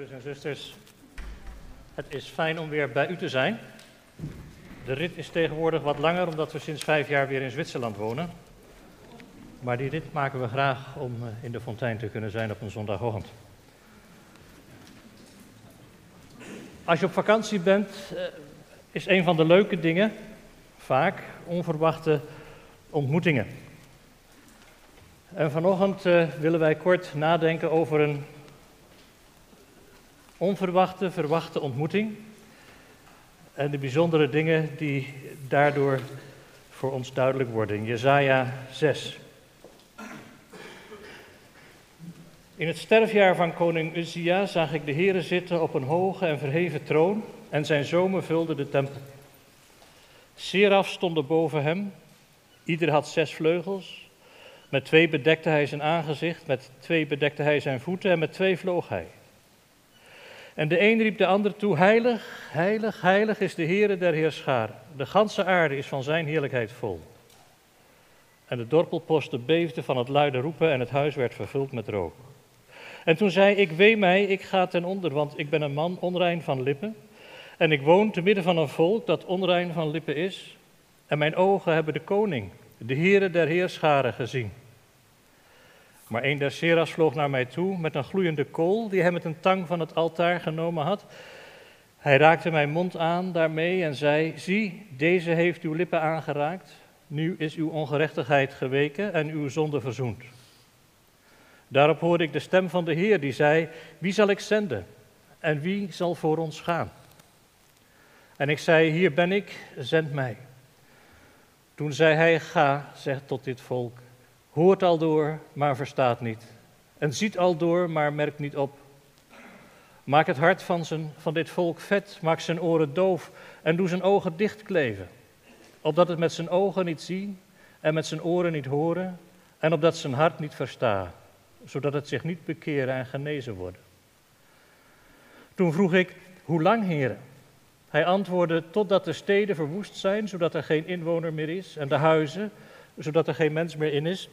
Broeders en zusters, het is fijn om weer bij u te zijn. De rit is tegenwoordig wat langer omdat we sinds vijf jaar weer in Zwitserland wonen. Maar die rit maken we graag om eh, in de fontein te kunnen zijn op een zondagochtend. Als je op vakantie bent, eh, is een van de leuke dingen vaak onverwachte ontmoetingen. En vanochtend uh, willen wij kort nadenken over een onverwachte, verwachte ontmoeting. En de bijzondere dingen die daardoor voor ons duidelijk worden. Jezaja 6. In het sterfjaar van koning Uzia zag ik de Heere zitten op een hoge en verheven troon en zijn zomer vulde de tempel. Seraf stonden boven hem, ieder had zes vleugels. Met twee bedekte hij zijn aangezicht, met twee bedekte hij zijn voeten en met twee vloog hij. En de een riep de ander toe, heilig, heilig, heilig is de Heere der Heerscharen. De ganse aarde is van zijn heerlijkheid vol. En de dorpelposten beefden van het luide roepen en het huis werd vervuld met rook. En toen zei ik, wee mij, ik ga ten onder, want ik ben een man onrein van lippen. En ik woon te midden van een volk dat onrein van lippen is. En mijn ogen hebben de koning, de Heere der Heerscharen gezien. Maar een der seras vloog naar mij toe met een gloeiende kool die hij met een tang van het altaar genomen had. Hij raakte mijn mond aan daarmee en zei: Zie, deze heeft uw lippen aangeraakt. Nu is uw ongerechtigheid geweken en uw zonde verzoend. Daarop hoorde ik de stem van de Heer die zei: Wie zal ik zenden en wie zal voor ons gaan? En ik zei: Hier ben ik, zend mij. Toen zei hij: Ga, zeg tot dit volk hoort al door, maar verstaat niet. En ziet al door, maar merkt niet op. Maak het hart van, zijn, van dit volk vet, maak zijn oren doof en doe zijn ogen dichtkleven. Opdat het met zijn ogen niet zien en met zijn oren niet horen en opdat zijn hart niet versta, zodat het zich niet bekeren en genezen worden. Toen vroeg ik, hoe lang, heren? Hij antwoordde, totdat de steden verwoest zijn, zodat er geen inwoner meer is, en de huizen, zodat er geen mens meer in is,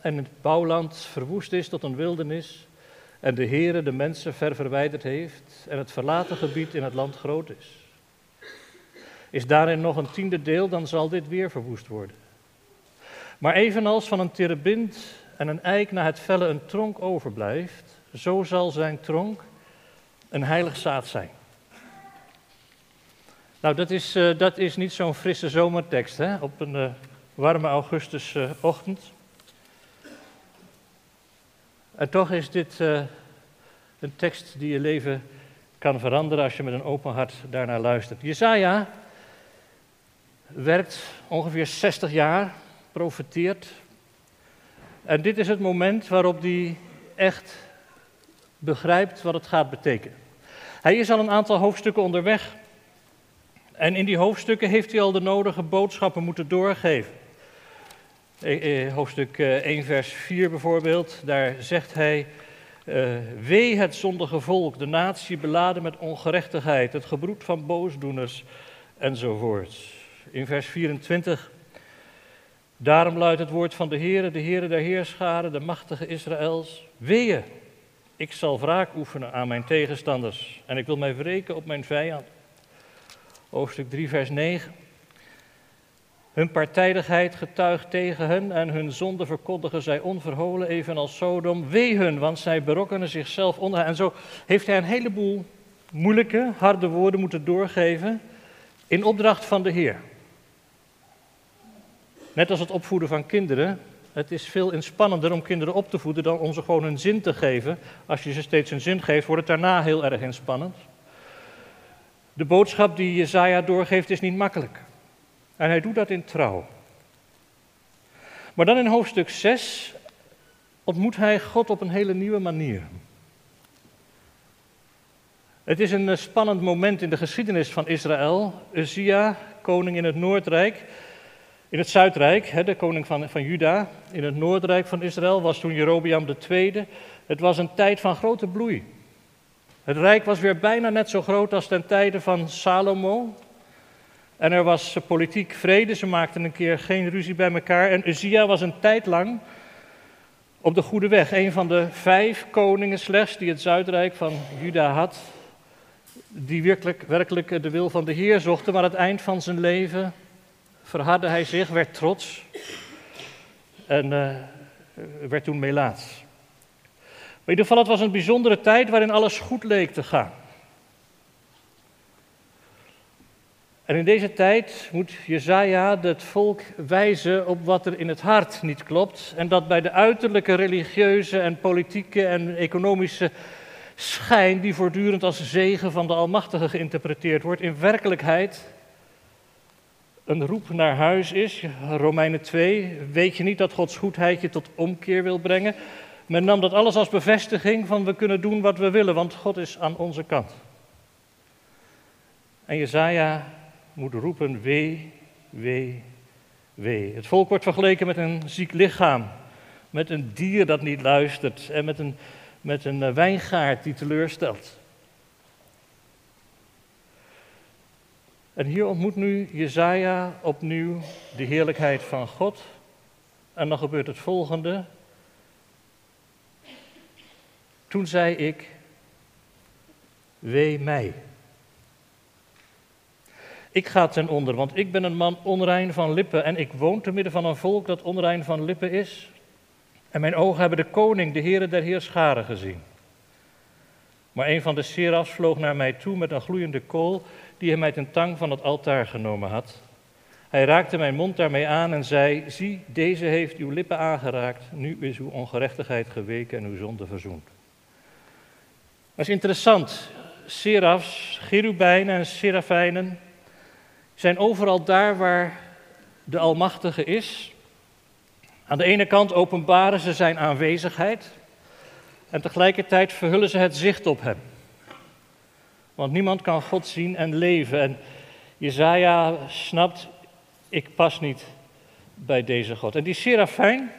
en het bouwland verwoest is tot een wildernis en de Heere de mensen ver verwijderd heeft en het verlaten gebied in het land groot is. Is daarin nog een tiende deel, dan zal dit weer verwoest worden. Maar evenals van een terebint en een eik na het vellen een tronk overblijft, zo zal zijn tronk een heilig zaad zijn. Nou, dat is, uh, dat is niet zo'n frisse zomertekst hè, op een uh, warme augustusochtend. En toch is dit uh, een tekst die je leven kan veranderen als je met een open hart daarnaar luistert. Jesaja werkt ongeveer 60 jaar, profeteert. En dit is het moment waarop hij echt begrijpt wat het gaat betekenen. Hij is al een aantal hoofdstukken onderweg. En in die hoofdstukken heeft hij al de nodige boodschappen moeten doorgeven. Eh, eh, hoofdstuk 1, eh, vers 4 bijvoorbeeld, daar zegt hij, uh, wee het zondige volk, de natie beladen met ongerechtigheid, het gebroed van boosdoeners enzovoort. In vers 24, daarom luidt het woord van de Heere, de Heere der Heerscharen, de machtige Israëls, weeën, ik zal wraak oefenen aan mijn tegenstanders en ik wil mij wreken op mijn vijand. Hoofdstuk 3, vers 9. Hun partijdigheid getuigt tegen hen en hun zonde verkondigen zij onverholen, evenals Sodom. Wee hun, want zij berokkenen zichzelf onder. En zo heeft hij een heleboel moeilijke, harde woorden moeten doorgeven in opdracht van de Heer. Net als het opvoeden van kinderen. Het is veel inspannender om kinderen op te voeden dan om ze gewoon een zin te geven. Als je ze steeds een zin geeft, wordt het daarna heel erg inspannend. De boodschap die Jezaja doorgeeft is niet makkelijk. En hij doet dat in trouw. Maar dan in hoofdstuk 6 ontmoet hij God op een hele nieuwe manier. Het is een eh, spannend moment in de geschiedenis van Israël. Uzia, koning in het Noordrijk, in het Zuidrijk, de koning van, van Juda, in het Noordrijk van Israël, was toen Jerobeam II. Het was een tijd van grote bloei. Het rijk was weer bijna net zo groot als ten tijde van Salomo, en er was politiek vrede, ze maakten een keer geen ruzie bij elkaar. En Uzia was een tijd lang op de goede weg. Een van de vijf koningen slechts die het Zuidrijk van Juda had, die werkelijk, werkelijk de wil van de Heer zochten, maar aan het eind van zijn leven verhardde hij zich, werd trots en uh, werd toen melaats. Maar in ieder geval, het was een bijzondere tijd waarin alles goed leek te gaan. En in deze tijd moet Jezaja het volk wijzen op wat er in het hart niet klopt. En dat bij de uiterlijke religieuze en politieke en economische schijn, die voortdurend als zegen van de Almachtige geïnterpreteerd wordt, in werkelijkheid een roep naar huis is. Romeinen 2, weet je niet dat Gods goedheid je tot omkeer wil brengen? Men nam dat alles als bevestiging van we kunnen doen wat we willen, want God is aan onze kant. En Jezaja moet roepen, wee, wee, wee. Het volk wordt vergeleken met een ziek lichaam, met een dier dat niet luistert en met een, met een eh, wijngaard die teleurstelt. En hier ontmoet nu Jezaja opnieuw de heerlijkheid van God. En dan gebeurt het volgende. Toen zei ik, wee mij. Ik ga ten onder, want ik ben een man onrein van lippen en ik woon te midden van een volk dat onrein van lippen is. En mijn ogen hebben de koning, de Heere der Heerscharen gezien. Maar een van de serafs vloog naar mij toe met een gloeiende kool die hij mij ten tang van het altaar genomen had. Hij raakte mijn mond daarmee aan en zei: Zie, deze heeft uw lippen aangeraakt. Nu is uw ongerechtigheid geweken en uw zonde verzoend. Dat is interessant. Serafs, cherubijnen en serafijnen zijn overal daar waar de Almachtige is. Aan de ene kant openbaren ze zijn aanwezigheid en tegelijkertijd verhullen ze het zicht op hem. Want niemand kan God zien en leven. En Jezaja snapt, ik pas niet bij deze God. En die serafijn,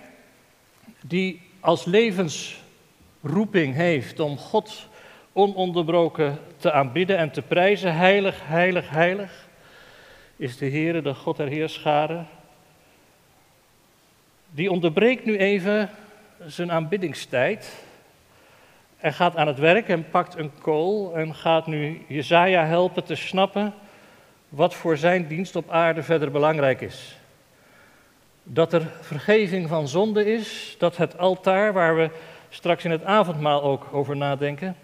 die als levensroeping heeft om God ononderbroken te aanbidden en te prijzen, heilig, heilig, heilig, is de Heere, de God der Heerscharen. Die onderbreekt nu even zijn aanbiddingstijd en gaat aan het werk en pakt een kool en gaat nu Jezaja helpen te snappen wat voor zijn dienst op aarde verder belangrijk is. Dat er vergeving van zonde is, dat het altaar, waar we straks in het avondmaal ook over nadenken,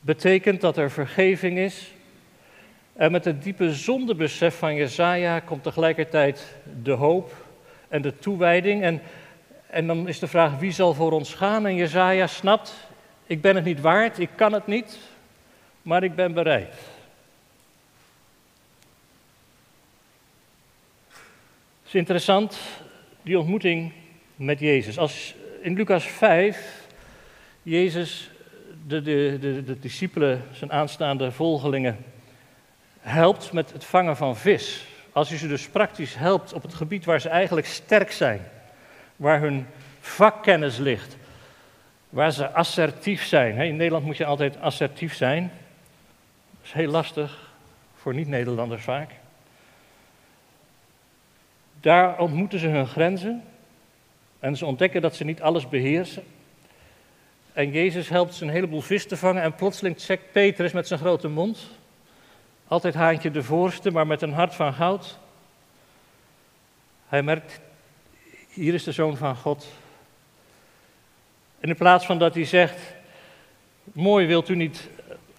betekent dat er vergeving is. En met het diepe zondebesef van Jezaja komt tegelijkertijd de hoop en de toewijding. En, en dan is de vraag, wie zal voor ons gaan? En Jezaja snapt, ik ben het niet waard, ik kan het niet, maar ik ben bereid. Het is interessant, die ontmoeting met Jezus. Als in Lucas 5 Jezus de, de, de, de discipelen, zijn aanstaande volgelingen, helpt met het vangen van vis. Als hij ze dus praktisch helpt op het gebied waar ze eigenlijk sterk zijn, waar hun vakkennis ligt, waar ze assertief zijn. In Nederland moet je altijd assertief zijn. Dat is heel lastig voor niet-Nederlanders vaak. Daar ontmoeten ze hun grenzen en ze ontdekken dat ze niet alles beheersen. En Jezus helpt ze een heleboel vis te vangen en plotseling checkt Petrus met zijn grote mond. Altijd haantje de voorste, maar met een hart van goud. Hij merkt, hier is de zoon van God. En in plaats van dat hij zegt, mooi wilt u niet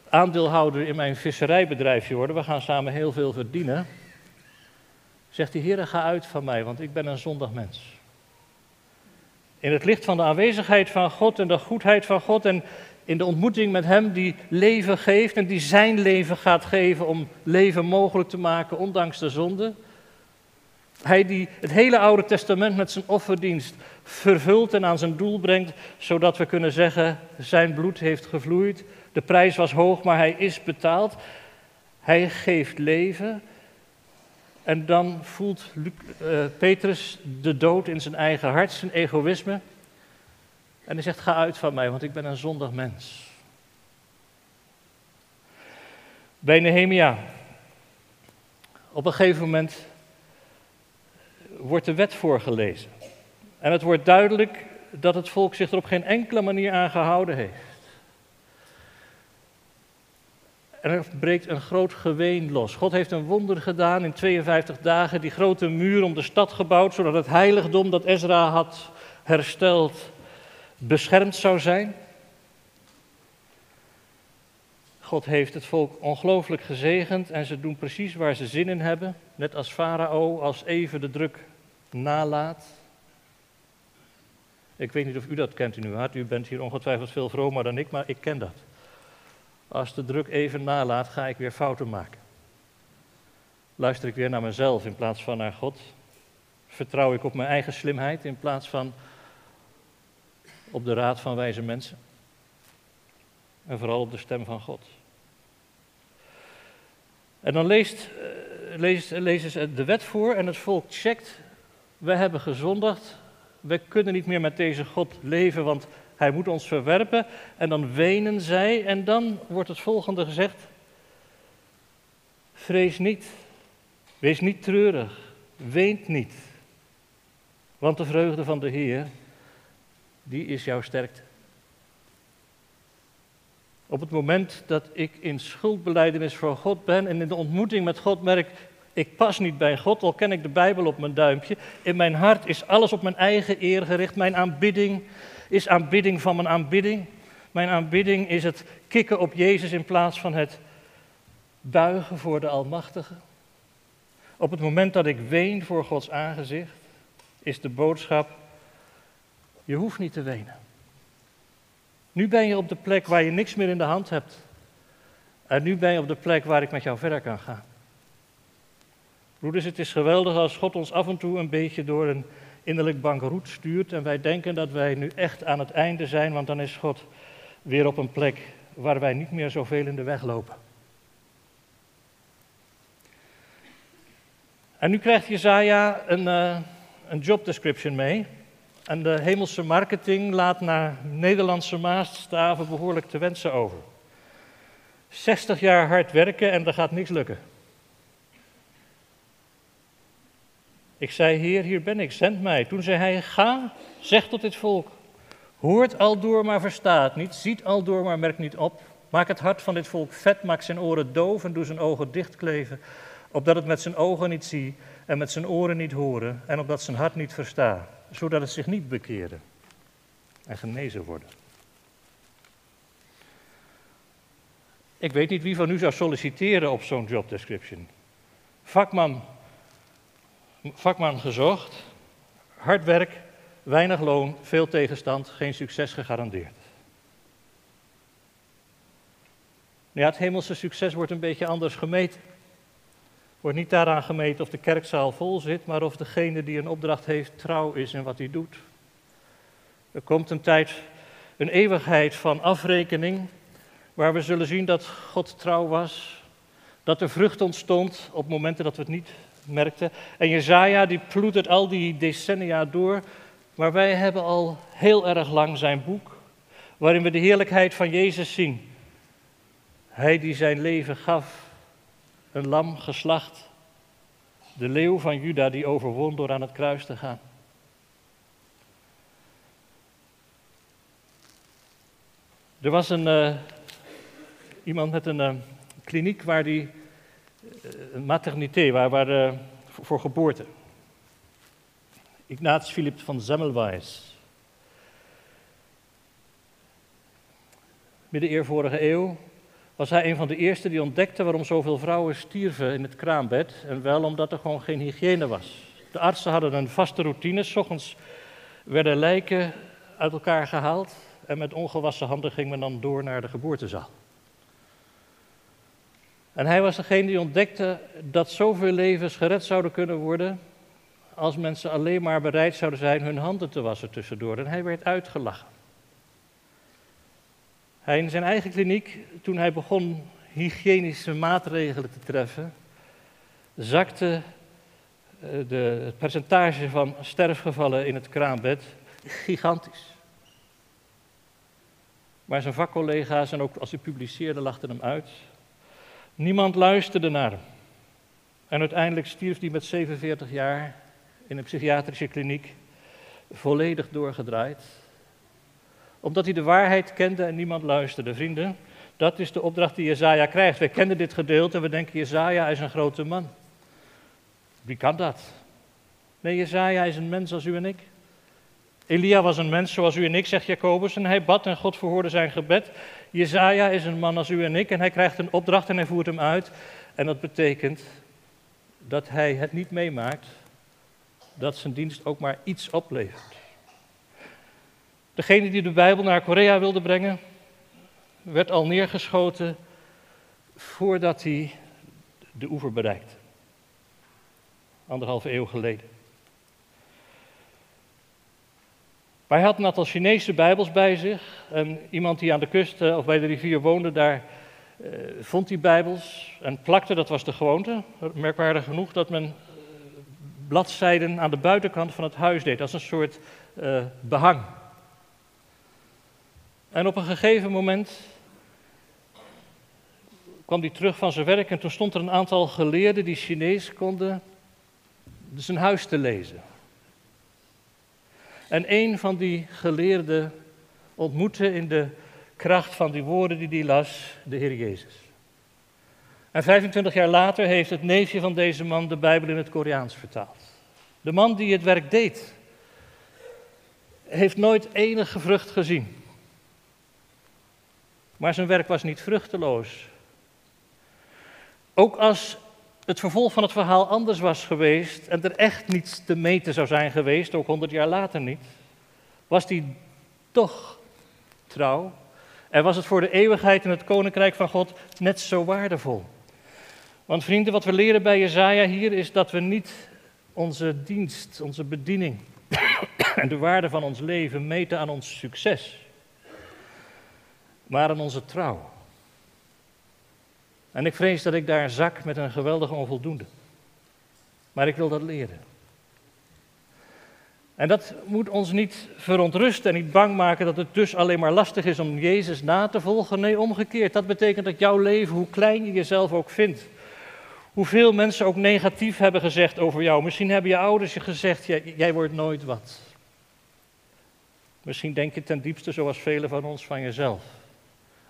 aandeelhouder in mijn visserijbedrijfje worden, we gaan samen heel veel verdienen. Zegt de Heer, ga uit van mij, want ik ben een zondig mens. In het licht van de aanwezigheid van God en de goedheid van God en in de ontmoeting met Hem die leven geeft en die zijn leven gaat geven om leven mogelijk te maken, ondanks de zonde. Hij die het hele Oude Testament met zijn offerdienst vervult en aan zijn doel brengt, zodat we kunnen zeggen, zijn bloed heeft gevloeid, de prijs was hoog, maar hij is betaald. Hij geeft leven. En dan voelt uh, Petrus de dood in zijn eigen hart, zijn egoïsme. En hij zegt, ga uit van mij, want ik ben een zondig mens. Bij Nehemia. Op een gegeven moment wordt de wet voorgelezen. En het wordt duidelijk dat het volk zich er op geen enkele manier aan gehouden heeft. En er breekt een groot geween los. God heeft een wonder gedaan in 52 dagen, die grote muur om de stad gebouwd, zodat het heiligdom dat Ezra had hersteld beschermd zou zijn. God heeft het volk ongelooflijk gezegend en ze doen precies waar ze zin in hebben. Net als Farao, als even de druk nalaat. Ik weet niet of u dat kent in uw hart. U bent hier ongetwijfeld veel vromer dan ik, maar ik ken dat. Als de druk even nalaat, ga ik weer fouten maken. Luister ik weer naar mezelf in plaats van naar God? Vertrouw ik op mijn eigen slimheid in plaats van op de raad van wijze mensen? En vooral op de stem van God. En dan leest, eh, leest, lezen ze de wet voor en het volk checkt. We hebben gezondigd. We kunnen niet meer met deze God leven, want hij moet ons verwerpen. En dan wenen zij en dan wordt het volgende gezegd. Vrees niet. Wees niet treurig. Weent niet. Want de vreugde van de Heer, die is jouw sterkte. Op het moment dat ik in schuldbeleidenis voor God ben en in de ontmoeting met God merk, ik pas niet bij God, al ken ik de Bijbel op mijn duimpje. In mijn hart is alles op mijn eigen eer gericht. Mijn aanbidding is aanbidding van mijn aanbidding. Mijn aanbidding is het kikken op Jezus in plaats van het buigen voor de Almachtige. Op het moment dat ik ween voor Gods aangezicht, is de boodschap: je hoeft niet te wenen. Nu ben je op de plek waar je niks meer in de hand hebt. En nu ben je op de plek waar ik met jou verder kan gaan. Broeders, het is geweldig als God ons af en toe een beetje door een innerlijk bankroet stuurt en wij denken dat wij nu echt aan het einde zijn, want dan is God weer op een plek waar wij niet meer zoveel in de weg lopen. En nu krijgt Jezaja een, uh, een job description mee. En de hemelse marketing laat naar Nederlandse maatstaven behoorlijk te wensen over. 60 jaar hard werken en er gaat niks lukken. Ik zei, Heer, hier ben ik, zend mij. Toen zei hij, ga, zeg tot dit volk. Hoort al door, maar verstaat niet. Ziet al door, maar merkt niet op. Maak het hart van dit volk vet, maak zijn oren doof en doe zijn ogen dichtkleven. Opdat het met zijn ogen niet zie en met zijn oren niet horen en opdat zijn hart niet verstaat zodat het zich niet bekeren en genezen worden. Ik weet niet wie van u zou solliciteren op zo'n job description. Vakman, vakman gezocht, hard werk, weinig loon, veel tegenstand, geen succes gegarandeerd. Ja, het hemelse succes wordt een beetje anders gemeten wordt niet daaraan gemeten of de kerkzaal vol zit, maar of degene die een opdracht heeft trouw is in wat hij doet. Er komt een tijd, een eeuwigheid van afrekening, waar we zullen zien dat God trouw was, dat er vrucht ontstond op momenten dat we het niet merkten. En Jezaja die ploetert al die decennia door, maar wij hebben al heel erg lang zijn boek, waarin we de heerlijkheid van Jezus zien. Hij die zijn leven gaf een lam geslacht. De leeuw van Juda die overwon door aan het kruis te gaan. Er was een, uh, iemand met een uh, kliniek waar die, uh, een maternité, waar, waar voor, voor, geboorte. Ignatius Philipp van Zemmelweis. Midden vorige eeuw, was hij een van de eerste die ontdekte waarom zoveel vrouwen stierven in het kraambed. En wel omdat er gewoon geen hygiëne was. De artsen hadden een vaste routine. S ochtends werden lijken uit elkaar gehaald. En met ongewassen handen ging men dan door naar de geboortezaal. En hij was degene die ontdekte dat zoveel levens gered zouden kunnen worden. als mensen alleen maar bereid zouden zijn hun handen te wassen tussendoor. En hij werd uitgelachen. Hij in zijn eigen kliniek, toen hij begon hygiënische maatregelen te treffen, zakte eh, de, het percentage van sterfgevallen in het kraambed gigantisch. Maar zijn vakcollega's en ook als hij publiceerde lachten hem uit. Niemand luisterde naar hem. En uiteindelijk stierf hij met 47 jaar in een psychiatrische kliniek, volledig doorgedraaid. Omdat hij de waarheid kende en niemand luisterde. Vrienden, dat is de opdracht die Jezaja krijgt. Wij kennen dit gedeelte en we denken, Jezaja is een grote man. Wie kan dat? Nee, Jezaja is een mens als u en ik. Elia was een mens zoals u en ik, zegt Jacobus, en hij bad en God verhoorde zijn gebed. Jezaja is een man als u en ik en hij krijgt een opdracht en hij voert hem uit. En dat betekent dat hij het niet meemaakt dat zijn dienst ook maar iets oplevert. Degene die de Bijbel naar Korea wilde brengen, werd al neergeschoten voordat hij de oever bereikte. Anderhalve eeuw geleden. Maar hij had een aantal Chinese Bijbels bij zich. En iemand die aan de kust eh, of bij de rivier woonde, daar uh, vond die Bijbels en plakte, dat was de gewoonte. Merkwaardig genoeg dat men bladzijden aan de buitenkant van het huis deed, als een soort behang. En op een gegeven moment kwam hij terug van zijn werk en toen stond er een aantal geleerden die Chinees konden zijn huis te lezen. En een van die geleerden ontmoette in de kracht van die woorden die hij las, de Heer Jezus. En 25 jaar later heeft het neefje van deze man de Bijbel in het Koreaans vertaald. De man die het werk deed, heeft nooit enige vrucht gezien. Maar zijn werk was niet vruchteloos. Ook als het vervolg van het verhaal anders was geweest en er echt niets te meten zou zijn geweest, ook honderd jaar later niet, was hij toch trouw en was het voor de eeuwigheid in het koninkrijk van God net zo waardevol. Want vrienden, wat we leren bij Jezaja hier is dat we niet onze dienst, onze bediening en de waarde van ons leven meten aan ons succes, maar aan onze trouw. En ik vrees dat ik daar zak met een geweldige onvoldoende. Maar ik wil dat leren. En dat moet ons niet verontrusten en niet bang maken dat het dus alleen maar lastig is om Jezus na te volgen. Nee, omgekeerd. Dat betekent dat jouw leven, hoe klein je jezelf ook vindt, hoeveel mensen ook negatief hebben gezegd over jou. Misschien hebben je ouders je gezegd, jij, jij wordt nooit wat. Misschien denk je ten diepste, zoals velen van ons, van jezelf.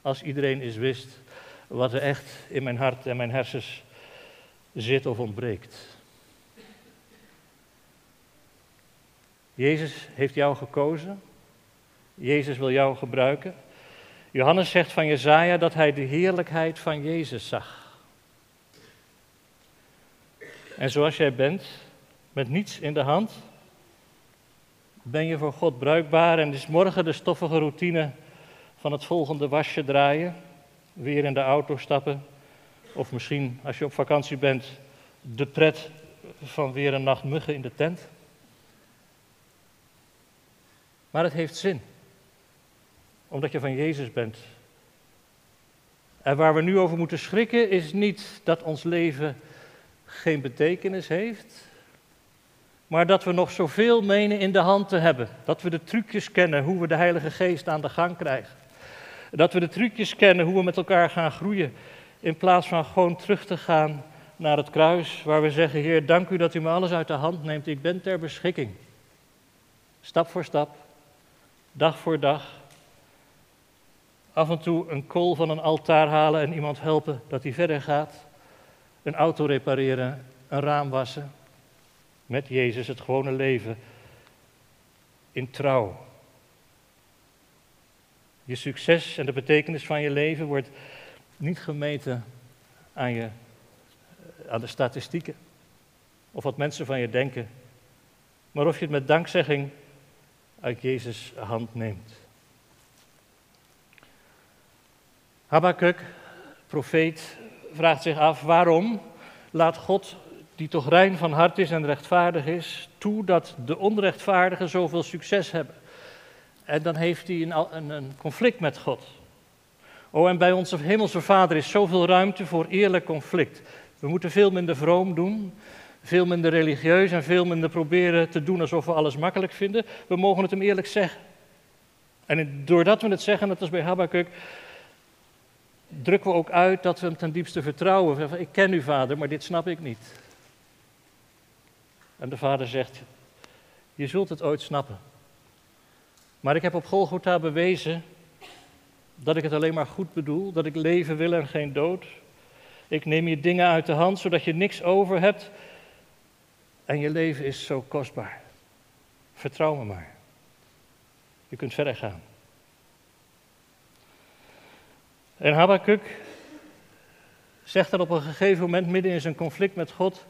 Als iedereen eens wist wat er echt in mijn hart en mijn hersens zit of ontbreekt. Jezus heeft jou gekozen. Jezus wil jou gebruiken. Johannes zegt van Jezaja dat hij de heerlijkheid van Jezus zag. En zoals jij bent, met niets in de hand, ben je voor God bruikbaar en is morgen de stoffige routine van het volgende wasje draaien, weer in de auto stappen, of misschien als je op vakantie bent, de pret van weer een nacht muggen in de tent. Maar het heeft zin, omdat je van Jezus bent. En waar we nu over moeten schrikken is niet dat ons leven geen betekenis heeft, maar dat we nog zoveel menen in de hand te hebben. Dat we de trucjes kennen hoe we de Heilige Geest aan de gang krijgen. Dat we de trucjes kennen hoe we met elkaar gaan groeien, in plaats van gewoon terug te gaan naar het kruis, waar we zeggen, Heer, dank u dat u me alles uit de hand neemt, ik ben ter beschikking. Stap voor stap, dag voor dag. Af en toe een kool van een altaar halen en iemand helpen dat hij verder gaat. Een auto repareren, een raam wassen. Met Jezus het gewone leven in trouw. Je succes en de betekenis van je leven wordt niet gemeten aan, je, aan de statistieken of wat mensen van je denken, maar of je het met dankzegging uit Jezus' hand neemt. Habakkuk, profeet, vraagt zich af waarom laat God, die toch rein van hart is en rechtvaardig is, toe dat de onrechtvaardigen zoveel succes hebben. En dan heeft hij een, een, een conflict met God. Oh, en bij onze Hemelse Vader is zoveel ruimte voor eerlijk conflict. We moeten veel minder vroom doen, veel minder religieus en veel minder proberen te doen alsof we alles makkelijk vinden. We mogen het hem eerlijk zeggen. En doordat we het zeggen, net als bij Habakkuk, drukken we ook uit dat we hem ten diepste vertrouwen. Ik ken u, vader, maar dit snap ik niet. En de vader zegt: Je zult het ooit snappen. Maar ik heb op Golgotha bewezen dat ik het alleen maar goed bedoel, dat ik leven wil en geen dood. Ik neem je dingen uit de hand zodat je niks over hebt en je leven is zo kostbaar. Vertrouw me maar. Je kunt verder gaan. En Habakkuk zegt dan op een gegeven moment midden in zijn conflict met God,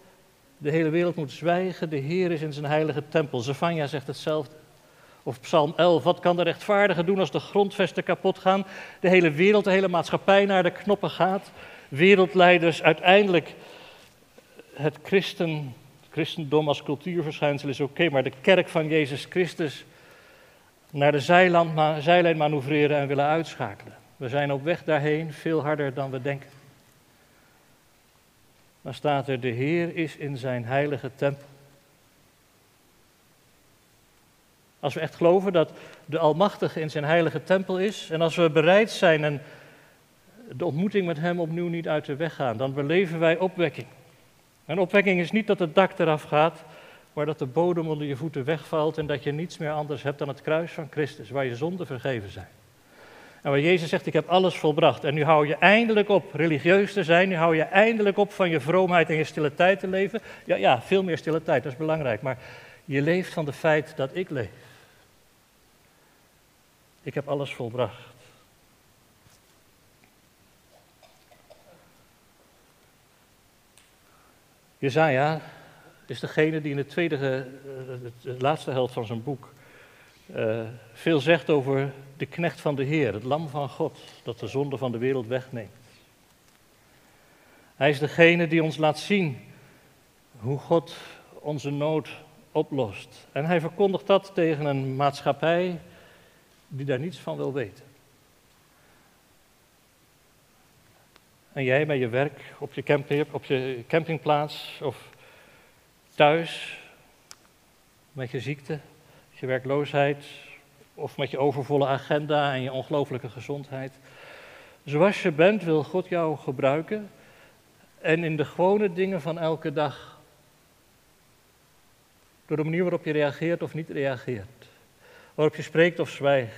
de hele wereld moet zwijgen, de Heer is in zijn heilige tempel. Zefania zegt hetzelfde. Of Psalm 11, wat kan de rechtvaardige doen als de grondvesten kapot gaan, de hele wereld, de hele maatschappij naar de knoppen gaat, wereldleiders uiteindelijk het christen, christendom als cultuurverschijnsel is oké, maar de kerk van Jezus Christus naar de zijland, zijlijn manoeuvreren en willen uitschakelen. We zijn op weg daarheen, veel harder dan we denken. Dan staat er, de Heer is in zijn heilige tempel. Als we echt geloven dat de Almachtige in zijn heilige tempel is en als we bereid zijn en de ontmoeting met Hem opnieuw niet uit de weg gaan, dan beleven wij opwekking. En opwekking is niet dat het dak eraf gaat, maar dat de bodem onder je voeten wegvalt en dat je niets meer anders hebt dan het kruis van Christus, waar je zonden vergeven zijn. En waar Jezus zegt, ik heb alles volbracht. En nu hou je eindelijk op religieus te zijn, nu hou je eindelijk op van je vroomheid en je stille tijd te leven. Ja, ja, veel meer stille tijd, dat is belangrijk, maar je leeft van het feit dat ik leef. Ik heb alles volbracht. Jezaja is degene die in de tweede, eh, de laatste helft van zijn boek uh, veel zegt over de knecht van de Heer, het lam van God, dat de zonde van de wereld wegneemt. Hij is degene die ons laat zien hoe God onze nood oplost. En hij verkondigt dat tegen een maatschappij die daar niets van wil weten. En jij bij je werk, op je, op je campingplaats of thuis, met je ziekte, je werkloosheid of met je overvolle agenda en je ongelooflijke gezondheid. Zoals je bent wil God jou gebruiken en in de gewone dingen van elke dag. Door de manier waarop je reageert of niet reageert. Waarop je spreekt of zwijgt.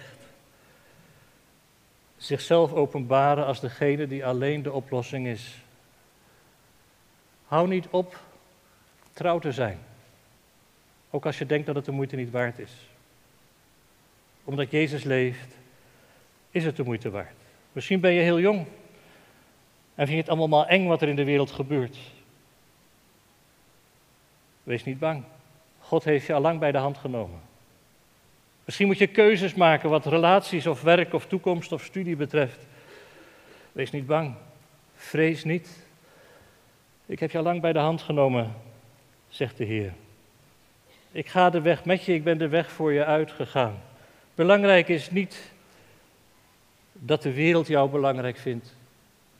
Zichzelf openbaren als degene die alleen de oplossing is. Hou niet op trouw te zijn. Ook als je denkt dat het de moeite niet waard is. Omdat Jezus leeft, is het de moeite waard. Misschien ben je heel jong en vind je het allemaal maar eng wat er in de wereld gebeurt. Wees niet bang. God heeft je al lang bij de hand genomen. Misschien moet je keuzes maken wat relaties of werk of toekomst of studie betreft. Wees niet bang. Vrees niet. Ik heb je al lang bij de hand genomen, zegt de Heer. Ik ga de weg met je, ik ben de weg voor je uitgegaan. Belangrijk is niet dat de wereld jou belangrijk vindt.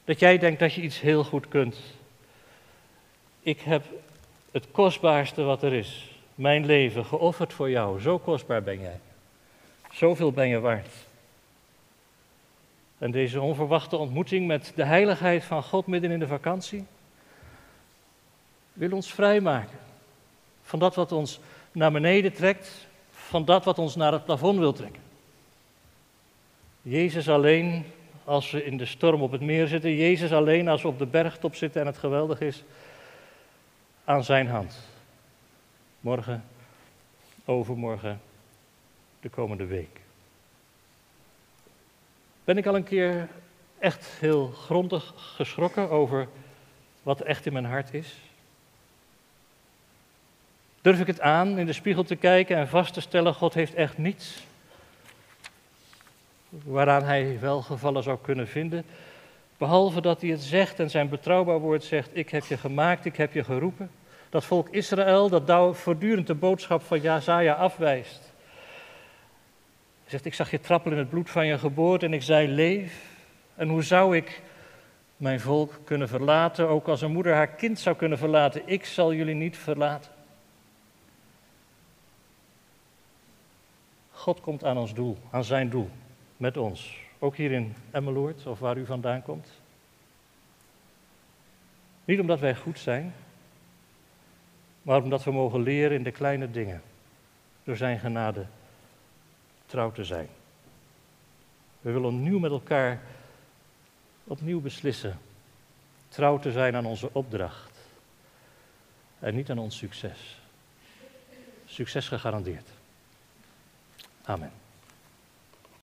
Dat jij denkt dat je iets heel goed kunt. Ik heb het kostbaarste wat er is, mijn leven, geofferd voor jou. Zo kostbaar ben jij. Zoveel ben je waard. En deze onverwachte ontmoeting met de heiligheid van God midden in de vakantie wil ons vrijmaken van dat wat ons naar beneden trekt van dat wat ons naar het plafond wil trekken. Jezus alleen als we in de storm op het meer zitten, Jezus alleen als we op de bergtop zitten en het geweldig is, aan zijn hand. Morgen, overmorgen, de komende week. Ben ik al een keer echt heel grondig geschrokken over wat echt in mijn hart is? Durf ik het aan in de spiegel te kijken en vast te stellen, God heeft echt niets waaraan hij welgevallen zou kunnen vinden, behalve dat hij het zegt en zijn betrouwbaar woord zegt, ik heb je gemaakt, ik heb je geroepen. Dat volk Israël, dat voortdurend de boodschap van Jazaja afwijst. Zegt, ik zag je trappelen in het bloed van je geboorte en ik zei, leef. En hoe zou ik mijn volk kunnen verlaten, ook als een moeder haar kind zou kunnen verlaten? Ik zal jullie niet verlaten. God komt aan ons doel, aan zijn doel, met ons. Ook hier in Emmeloord, of waar u vandaan komt. Niet omdat wij goed zijn, maar omdat we mogen leren in de kleine dingen. Door zijn genade trouw te zijn. We willen opnieuw met elkaar opnieuw beslissen trouw te zijn aan onze opdracht en niet aan ons succes. Succes gegarandeerd. Amen.